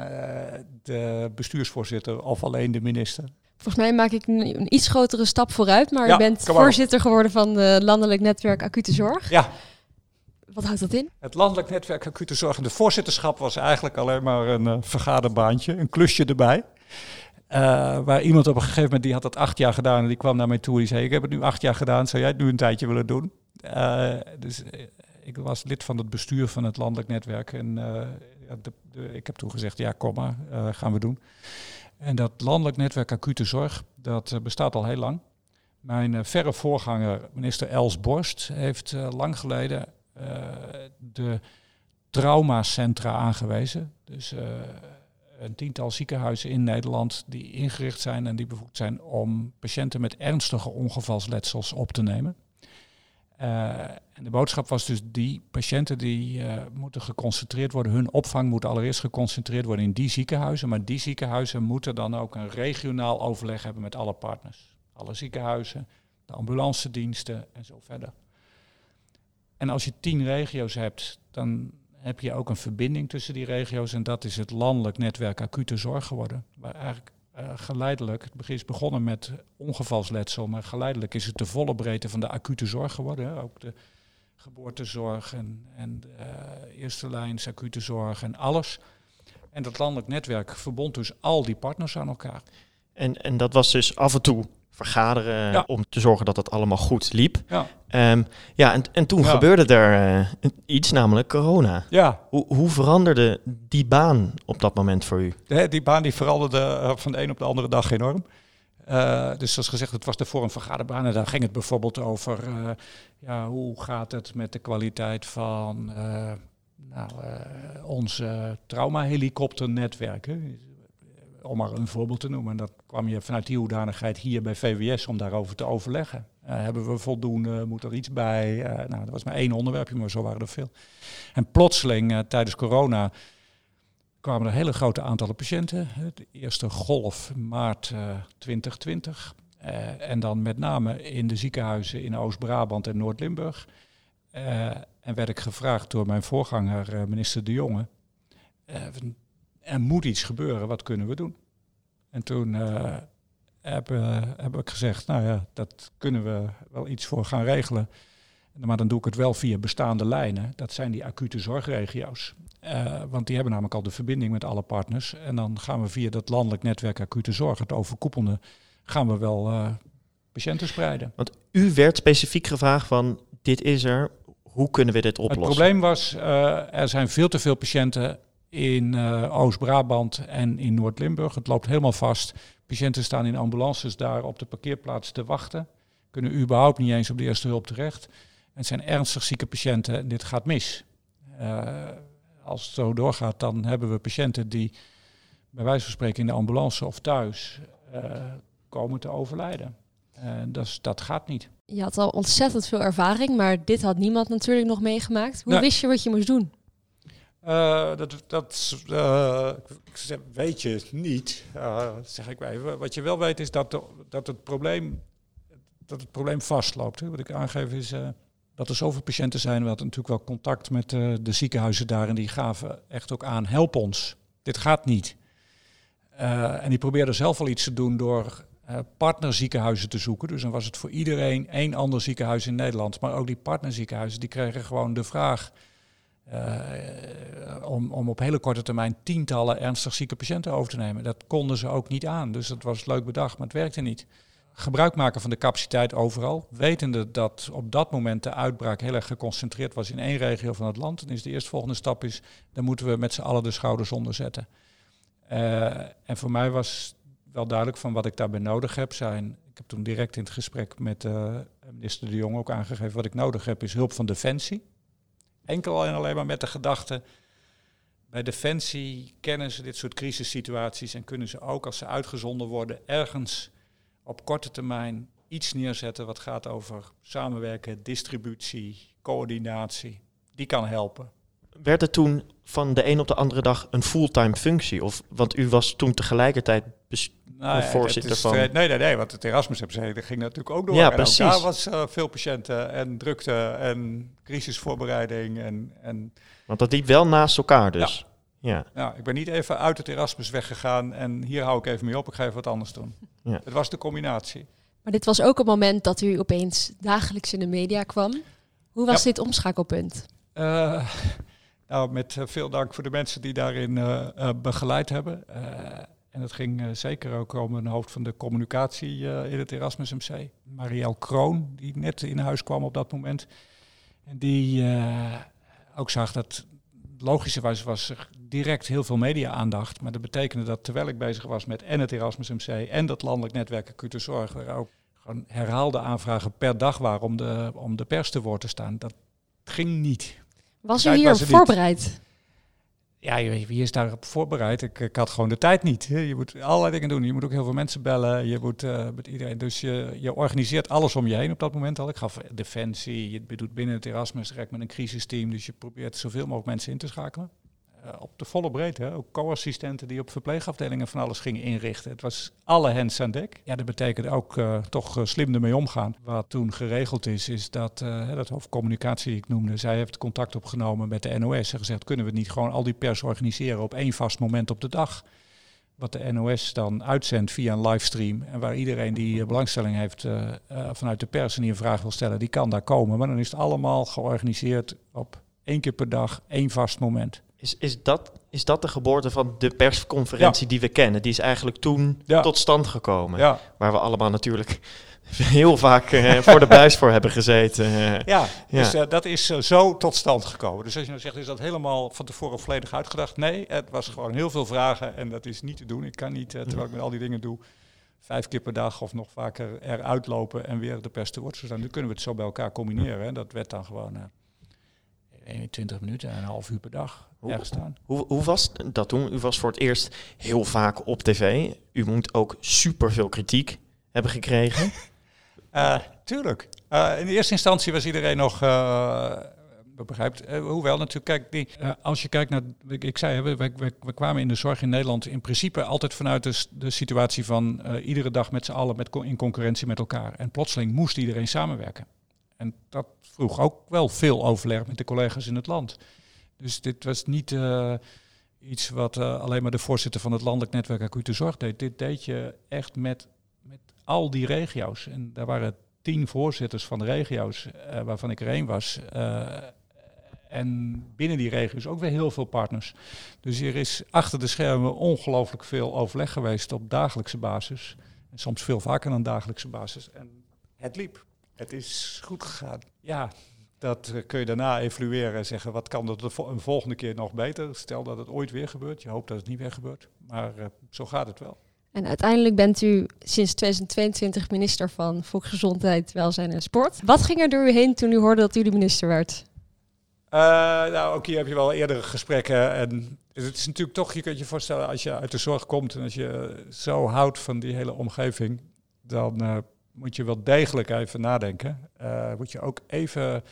de bestuursvoorzitter of alleen de minister. Volgens mij maak ik een, een iets grotere stap vooruit, maar ja, u bent voorzitter geworden van het Landelijk Netwerk Acute Zorg. Ja. Wat houdt dat in? Het Landelijk Netwerk Acute Zorg en de voorzitterschap was eigenlijk alleen maar een uh, vergaderbaantje, een klusje erbij. Uh, waar iemand op een gegeven moment, die had dat acht jaar gedaan en die kwam naar mij toe en die zei, ik heb het nu acht jaar gedaan, zou jij het nu een tijdje willen doen? Uh, dus ik was lid van het bestuur van het Landelijk Netwerk en de, ik heb toen gezegd, ja kom maar, gaan we doen. En dat landelijk netwerk acute zorg, dat bestaat al heel lang. Mijn verre voorganger, minister Els Borst, heeft lang geleden de traumacentra aangewezen. Dus een tiental ziekenhuizen in Nederland die ingericht zijn en die bevoegd zijn om patiënten met ernstige ongevalsletsels op te nemen. Uh, en de boodschap was dus die patiënten die moeten geconcentreerd worden, hun opvang moet allereerst geconcentreerd worden in die ziekenhuizen, maar die ziekenhuizen moeten dan ook een regionaal overleg hebben met alle partners. Alle ziekenhuizen, de ambulance diensten en zo verder. En als je tien regio's hebt, dan heb je ook een verbinding tussen die regio's en dat is het landelijk netwerk acute zorg geworden. Waar eigenlijk uh, geleidelijk, het is begonnen met ongevalsletsel, maar geleidelijk is het de volle breedte van de acute zorg geworden. Ook de geboortezorg en, en de uh, eerste lijns acute zorg en alles. En dat landelijk netwerk verbond dus al die partners aan elkaar. En, en dat was dus af en toe vergaderen Ja. om te zorgen dat het allemaal goed liep. Ja, Ehm, ja, en, en toen Ja. gebeurde er eh, iets, namelijk corona. ja Hoe, hoe veranderde die baan op dat moment voor u? de- die baan die veranderde eh, van de een op de andere dag enorm. Eh, dus zoals gezegd, het was de vorm vergaderbaan. En daar ging het bijvoorbeeld over ja, hoe gaat het met de kwaliteit van nou, onze trauma-helikopternetwerken. Om maar een voorbeeld te noemen. En dat kwam je vanuit die hoedanigheid hier bij VWS om daarover te overleggen. Eh, hebben we voldoende? Moet er iets bij? Eh, nou, dat was maar één onderwerpje, maar zo waren er veel. En plotseling, eh, tijdens corona, kwamen er hele grote aantallen patiënten. De eerste golf maart eh, 2020. Eh, en dan met name in de ziekenhuizen in Oost-Brabant en Noord-Limburg. En werd ik gevraagd door mijn voorganger, minister De Jonge. Er moet iets gebeuren, wat kunnen we doen? En toen eh, heb, eh, heb ik gezegd, nou ja, dat kunnen we wel iets voor gaan regelen. Maar dan doe ik het wel via bestaande lijnen. Dat zijn die acute zorgregio's. Eh, want die hebben namelijk al de verbinding met alle partners. En dan gaan we via dat landelijk netwerk acute zorg, het overkoepelende, gaan we wel patiënten spreiden. Want u werd specifiek gevraagd van, dit is er, hoe kunnen we dit Het oplossen? probleem was, er zijn veel te veel patiënten in eh, Oost-Brabant en in Noord-Limburg. Het loopt helemaal vast. Patiënten staan in ambulances daar op de parkeerplaats te wachten. Kunnen überhaupt niet eens op de eerste hulp terecht. Het zijn ernstig zieke patiënten en dit gaat mis. Eh, als het zo doorgaat, dan hebben we patiënten die bij wijze van spreken in de ambulance of thuis eh, komen te overlijden. En dat, gaat niet. Je had al ontzettend veel ervaring, maar dit had niemand natuurlijk nog meegemaakt. Hoe wist je wat je moest doen? Eh, dat dat eh, weet je niet, eh, zeg ik bij. Wat je wel weet is dat, dat, het, probleem, dat het probleem vastloopt. Hè. Wat ik aangeef is dat er zoveel patiënten zijn. We hadden natuurlijk wel contact met de ziekenhuizen daar en die gaven echt ook aan, help ons. Dit gaat niet. En die probeerden zelf al iets te doen door partnerziekenhuizen te zoeken. Dus dan was het voor iedereen één ander ziekenhuis in Nederland. Maar ook die partnerziekenhuizen, die kregen gewoon de vraag... eh, om, om op hele korte termijn tientallen ernstig zieke patiënten over te nemen. Dat konden ze ook niet aan. Dus dat was leuk bedacht, maar het werkte niet. Gebruik maken van de capaciteit overal, wetende dat op dat moment de uitbraak heel erg geconcentreerd was in één regio van het land. Dan is de eerstvolgende stap is, dan moeten we met z'n allen de schouders onder zetten. Eh, en voor mij was wel duidelijk van wat ik daarbij nodig heb zijn. Ik heb toen direct in het gesprek met eh, minister De Jong ook aangegeven wat ik nodig heb is hulp van Defensie. Enkel en alleen maar met de gedachte, bij Defensie kennen ze dit soort crisissituaties en kunnen ze ook als ze uitgezonden worden ergens op korte termijn iets neerzetten wat gaat over samenwerken, distributie, coördinatie. Die kan helpen. Werd het toen van de een op de andere dag een fulltime functie? Of, want u was toen tegelijkertijd... Nou, voorzitter van- Nee, nee, nee, want het Erasmus heb dat ging natuurlijk ook door. Ja, En ook precies. daar was eh, veel patiënten en drukte en crisisvoorbereiding. En, en want dat liep wel naast elkaar dus. Ja. ja, ik ben niet even uit het Erasmus weggegaan en hier hou ik even mee op, ik ga even wat anders doen. Ja. Het was de combinatie. Maar dit was ook een moment dat u opeens dagelijks in de media kwam. Hoe was Ja. dit omschakelpunt? Eh, nou, met eh, veel dank voor de mensen die daarin eh, eh, begeleid hebben. En het ging zeker ook om een hoofd van de communicatie in het Erasmus MC. Marielle Kroon, die net in huis kwam op dat moment. En die ook zag dat logischerwijs was er direct heel veel media-aandacht. Maar dat betekende dat terwijl ik bezig was met en het Erasmus MC en dat landelijk netwerk acute zorg, er ook gewoon herhaalde aanvragen per dag waren om de, om de pers te woord te staan. Dat ging niet. Was u hier er voorbereid? Ja, je- wie is daarop voorbereid? Ik, ik had gewoon de tijd niet. Je moet allerlei dingen doen. Je moet ook heel veel mensen bellen. Je moet eh, met iedereen. Dus je, je organiseert alles om je heen op dat moment al. Ik gaf defensie. Je doet binnen het Erasmus direct met een crisisteam. Dus je probeert zoveel mogelijk mensen in te schakelen. Eh, op de volle breedte. Ook co-assistenten die op verpleegafdelingen van alles gingen inrichten. Het was alle hens aan dek. Ja, dat betekent ook eh, toch eh, slim ermee omgaan. Wat toen geregeld is, is dat eh, dat hoofdcommunicatie die ik noemde, zij heeft contact opgenomen met de NOS en gezegd, kunnen we niet gewoon al die pers organiseren op één vast moment op de dag? Wat de NOS dan uitzendt via een livestream. En waar iedereen die belangstelling heeft vanuit de pers en die een vraag wil stellen, die kan daar komen. Maar dan is het allemaal georganiseerd op één keer per dag, één vast moment. Is, is dat is dat de geboorte van de persconferentie die we kennen? Die is eigenlijk toen Ja. tot stand gekomen. Ja, Waar we allemaal natuurlijk heel vaak eh, voor de buis voor hebben gezeten. eh. ja. Ja. dus eh, dat is zo tot stand gekomen. Dus als je nou zegt, is dat helemaal van tevoren volledig uitgedacht? Nee, het was gewoon heel veel vragen en dat is niet te doen. Ik kan niet, terwijl ik met al die dingen doe, vijf keer per dag of nog vaker eruit lopen en weer de pers te woord staan. Nu kunnen we het zo bij elkaar combineren. En dat werd dan gewoon eh 21 minuten en een half uur per dag Hoe-. Hoe, hoe was dat toen? U was voor het eerst heel vaak op tv. U moet ook superveel kritiek hebben gekregen. Eh, tuurlijk. Eh, in de eerste instantie was iedereen nog eh, begrijpt. hoewel natuurlijk, kijk, die, als je kijkt naar, ik, ik zei, we, we, we- we kwamen in de zorg in Nederland in principe altijd vanuit de, de situatie van iedere dag met z'n allen met, in concurrentie met elkaar. En plotseling moest iedereen samenwerken. En dat vroeg ook wel veel overleg met de collega's in het land. Dus dit was niet eh, iets wat eh, alleen maar de voorzitter van het landelijk netwerk acute zorg deed. Dit deed je echt met, met al die regio's. En daar waren tien voorzitters van de regio's, eh, waarvan ik er één was. En binnen die regio's ook weer heel veel partners. Dus er is achter de schermen ongelooflijk veel overleg geweest op dagelijkse basis. En soms veel vaker dan dagelijkse basis. En het liep. Het is goed gegaan. Ja, dat eh, kun je daarna evalueren en zeggen, wat kan er de volgende keer nog beter? Stel dat het ooit weer gebeurt. Je hoopt dat het niet weer gebeurt. Maar eh, zo gaat het wel. En uiteindelijk bent u sinds 2022 minister van Volksgezondheid, Welzijn en Sport. Wat ging er door u heen toen u hoorde dat u de minister werd? Eh, nou, ook hier heb je wel eerdere gesprekken. En het is natuurlijk toch, je kunt je voorstellen, als je uit de zorg komt en als je zo houdt van die hele omgeving, dan moet je wel degelijk even nadenken. Moet je ook even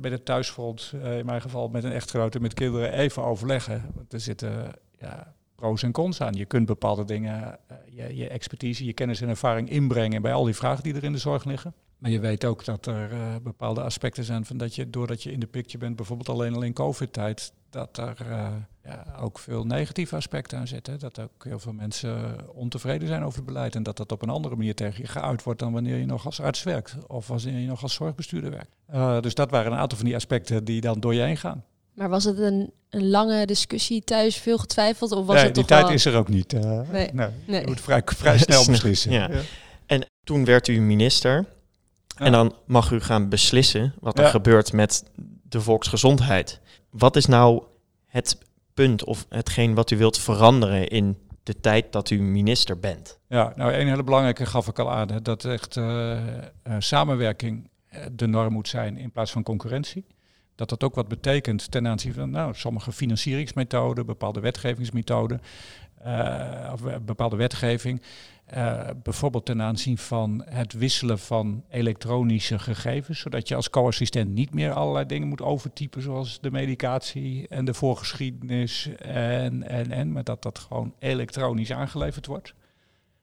bij het thuisfront, eh, in mijn geval met een echtgenote, met kinderen, even overleggen. Want er zitten ja, pro's en cons aan. Je kunt bepaalde dingen, eh, je, je expertise, je kennis en ervaring inbrengen bij al die vragen die er in de zorg liggen. Maar je weet ook dat er eh, bepaalde aspecten zijn van dat je, doordat je in de picture bent, bijvoorbeeld alleen al in COVID-tijd, dat er eh, ja, ook veel negatieve aspecten aan zitten. Dat ook heel veel mensen ontevreden zijn over het beleid en dat dat op een andere manier tegen je geuit wordt dan wanneer je nog als arts werkt of wanneer je nog als zorgbestuurder werkt. Eh, dus dat waren een aantal van die aspecten die dan door je heen gaan. Maar was het een, een lange discussie thuis, veel getwijfeld? Of was nee, het die toch tijd wel... is er ook niet. Nee. nee. Nee. Je moet vrij, vrij snel beslissen. Ja. En toen werd u minister. Ja. En dan mag u gaan beslissen wat er Ja. gebeurt met de volksgezondheid. Wat is nou het punt of hetgeen wat u wilt veranderen in de tijd dat u minister bent? Ja, nou een hele belangrijke gaf ik al aan, hè, dat echt eh, eh, samenwerking eh, de norm moet zijn in plaats van concurrentie. Dat dat ook wat betekent ten aanzien van nou, sommige financieringsmethoden, bepaalde wetgevingsmethoden, of bepaalde wetgeving. Eh, bijvoorbeeld ten aanzien van het wisselen van elektronische gegevens, zodat je als co-assistent niet meer allerlei dingen moet overtypen, zoals de medicatie en de voorgeschiedenis en, en, en, maar dat dat gewoon elektronisch aangeleverd wordt.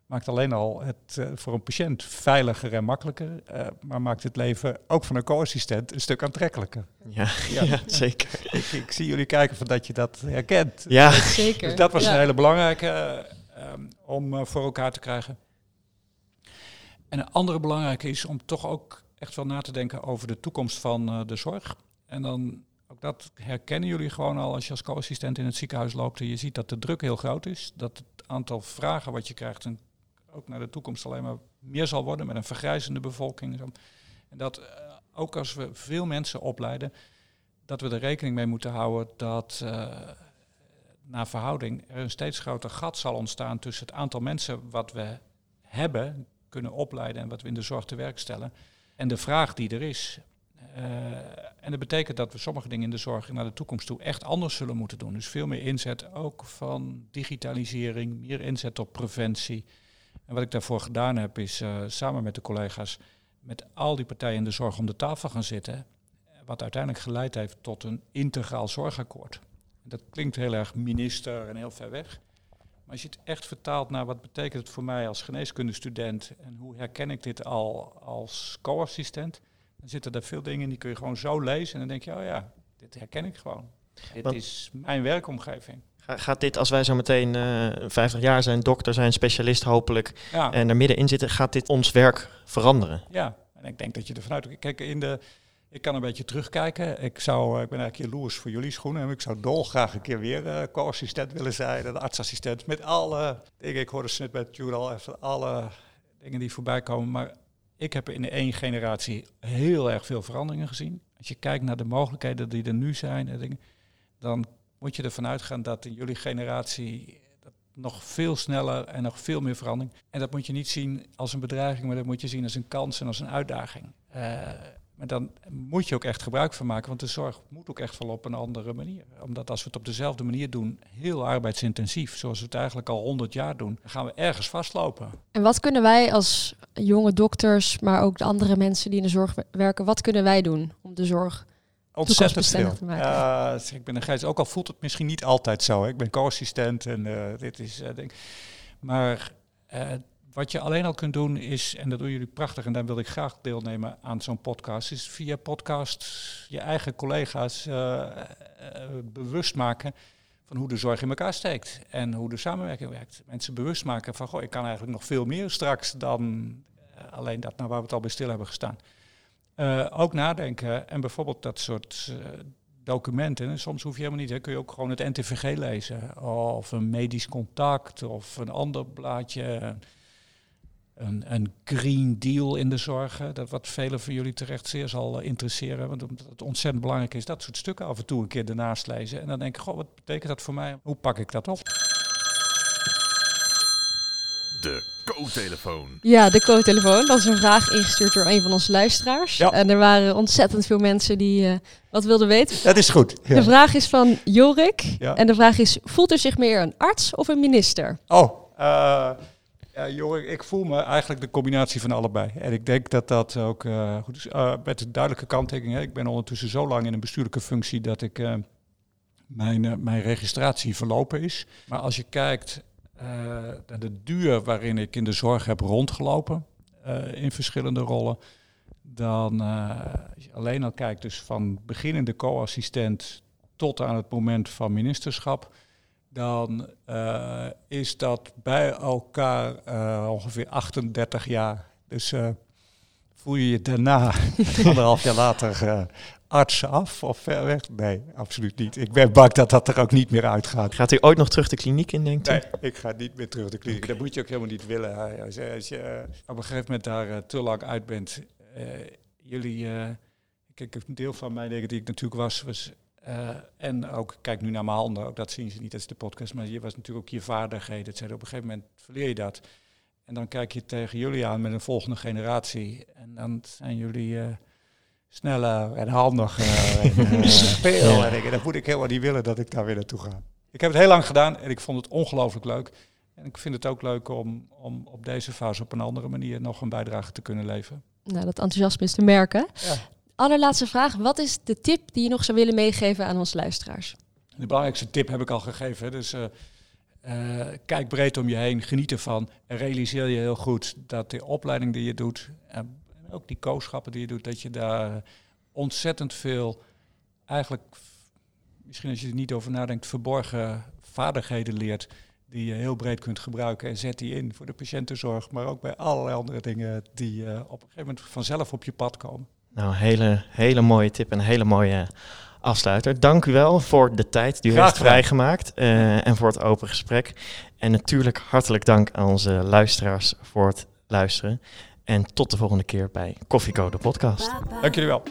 Maakt alleen al het eh, voor een patiënt veiliger en makkelijker, eh, maar maakt het leven ook van een co-assistent een stuk aantrekkelijker. Ja, Ja. ja. zeker. ik, ik zie jullie kijken van dat je dat herkent. Ja, Zeker. Dus dat was Ja. een hele belangrijke om eh, voor elkaar te krijgen. En een andere belangrijke is om toch ook echt wel na te denken over de toekomst van eh, de zorg. En dan, ook dat herkennen jullie gewoon al als je als co-assistent in het ziekenhuis loopt. En je ziet dat de druk heel groot is. Dat het aantal vragen wat je krijgt en ook naar de toekomst alleen maar meer zal worden met een vergrijzende bevolking. en dat eh, ook als we veel mensen opleiden, dat we er rekening mee moeten houden dat naar verhouding er een steeds groter gat zal ontstaan tussen het aantal mensen wat we hebben, kunnen opleiden en wat we in de zorg te werk stellen, en de vraag die er is. Eh, en dat betekent dat we sommige dingen in de zorg naar de toekomst toe echt anders zullen moeten doen. Dus veel meer inzet ook van digitalisering, meer inzet op preventie. En wat ik daarvoor gedaan heb, is eh, samen met de collega's met al die partijen in de zorg om de tafel gaan zitten. Wat uiteindelijk geleid heeft tot een integraal zorgakkoord. Dat klinkt heel erg minister en heel ver weg. Maar als je het echt vertaalt naar wat betekent het voor mij als geneeskundestudent en hoe herken ik dit al als co-assistent, dan zitten er veel dingen in die kun je gewoon zo lezen en dan denk je, oh ja, dit herken ik gewoon. Dit Want- is mijn werkomgeving. Ga- gaat dit als wij zo meteen eh 50 jaar zijn, dokter zijn, specialist hopelijk, Ja. en er middenin zitten, gaat dit ons werk veranderen? Ja, en ik denk dat je ervan uit... Kijk, in de Ik kan een beetje terugkijken. Ik, zou, eh, ik ben eigenlijk jaloers voor jullie schoenen. Ik zou dolgraag een keer weer uh, co-assistent willen zijn. Een artsassistent met alle dingen. Ik hoorde net met al even alle dingen die voorbij komen. Maar ik heb in één generatie heel erg veel veranderingen gezien. Als je kijkt naar de mogelijkheden die er nu zijn, dan moet je ervan uitgaan dat in jullie generatie nog veel sneller en nog veel meer verandering. En dat moet je niet zien als een bedreiging, maar dat moet je zien als een kans en als een uitdaging. Uh, maar dan moet je ook echt gebruik van maken, want de zorg moet ook echt wel op een andere manier. Omdat als we het op dezelfde manier doen, heel arbeidsintensief, zoals we het eigenlijk al 100 jaar doen, dan gaan we ergens vastlopen. En wat kunnen wij als jonge dokters, maar ook de andere mensen die in de zorg werken, wat kunnen wij doen om de zorg ontzettend veel. Ja, ik ben een gijs. Ook al voelt het misschien niet altijd zo. Hè. Ik ben co-assistent en uh, dit is. Uh, denk. Maar uh, wat je alleen al kunt doen is, en dat doen jullie prachtig, en daar wil ik graag deelnemen aan zo'n podcast, is via podcast je eigen collega's uh, uh, bewust maken van hoe de zorg in elkaar steekt en hoe de samenwerking werkt. Mensen bewust maken van, goh, ik kan eigenlijk nog veel meer straks dan uh, alleen dat naar waar we het al bij stil hebben gestaan. ook nadenken en bijvoorbeeld dat soort documenten. soms hoef je helemaal niet, hè, kun je ook gewoon het NTVG lezen. Of een medisch contact of een ander blaadje een, een green deal in de zorg. Dat wat velen van jullie terecht zeer zal eh, interesseren. Want omdat het ontzettend belangrijk is, dat soort stukken af en toe een keer ernaast lezen. En dan denk ik, goh, wat betekent dat voor mij? Hoe pak ik dat op? De co-telefoon. Ja, de co-telefoon. Dat is een vraag ingestuurd door een van onze luisteraars. Ja. En er waren ontzettend veel mensen die uh, wat wilden weten. Dat is goed. Ja. De vraag is van Jorik. Ja. En de vraag is, voelt u zich meer een arts of een minister? Oh, uh, ja, Jorik, ik voel me eigenlijk de combinatie van allebei. En ik denk dat dat ook uh, goed is. Uh, met een duidelijke kanttekening. Hè. Ik ben ondertussen zo lang in een bestuurlijke functie dat ik uh, mijn, mijn registratie verlopen is. Maar als je kijkt naar de duur waarin ik in de zorg heb rondgelopen, in verschillende rollen, dan alleen al kijkt, dus van beginnende co-assistent tot aan het moment van ministerschap dan uh, is dat bij elkaar uh, ongeveer 38 jaar. Dus uh, voel je je daarna, anderhalf jaar later, arts af of ver weg? Nee, absoluut niet. Ik ben bang dat dat er ook niet meer uitgaat. Gaat u ooit nog terug de kliniek in, denkt u? Nee, ik ga niet meer terug de kliniek. Okay. Dat moet je ook helemaal niet willen. Als je, als je op een gegeven moment daar te lang uit bent. jullie, kijk, een deel van mij die ik natuurlijk was, was uh, en ook, kijk nu naar mijn handen, ook dat zien ze niet, dat is de podcast, maar je was natuurlijk ook je vaardigheden, et cetera. Op een gegeven moment verleer je dat. En dan kijk je tegen jullie aan met een volgende generatie. En dan zijn jullie uh, sneller en handiger en uh, veel. En ik, dan moet ik helemaal niet willen dat ik daar weer naartoe ga. Ik heb het heel lang gedaan en ik vond het ongelooflijk leuk. En ik vind het ook leuk om, om op deze fase op een andere manier nog een bijdrage te kunnen leveren. Nou, dat enthousiasme is te merken. Ja allerlaatste vraag. Wat is de tip die je nog zou willen meegeven aan onze luisteraars? De belangrijkste tip heb ik al gegeven. Dus uh, uh, kijk breed om je heen, geniet ervan. En realiseer je heel goed dat de opleiding die je doet, en ook die kooschappen die je doet, dat je daar ontzettend veel, eigenlijk, misschien als je er niet over nadenkt, verborgen vaardigheden leert die je heel breed kunt gebruiken en zet die in voor de patiëntenzorg, maar ook bij allerlei andere dingen die uh, op een gegeven moment vanzelf op je pad komen. Nou, hele, hele mooie tip en een hele mooie afsluiter. Dank u wel voor de tijd die u heeft vrijgemaakt uh, en voor het open gesprek. En natuurlijk hartelijk dank aan onze luisteraars voor het luisteren. En tot de volgende keer bij Koffieko, de podcast. Dank jullie wel.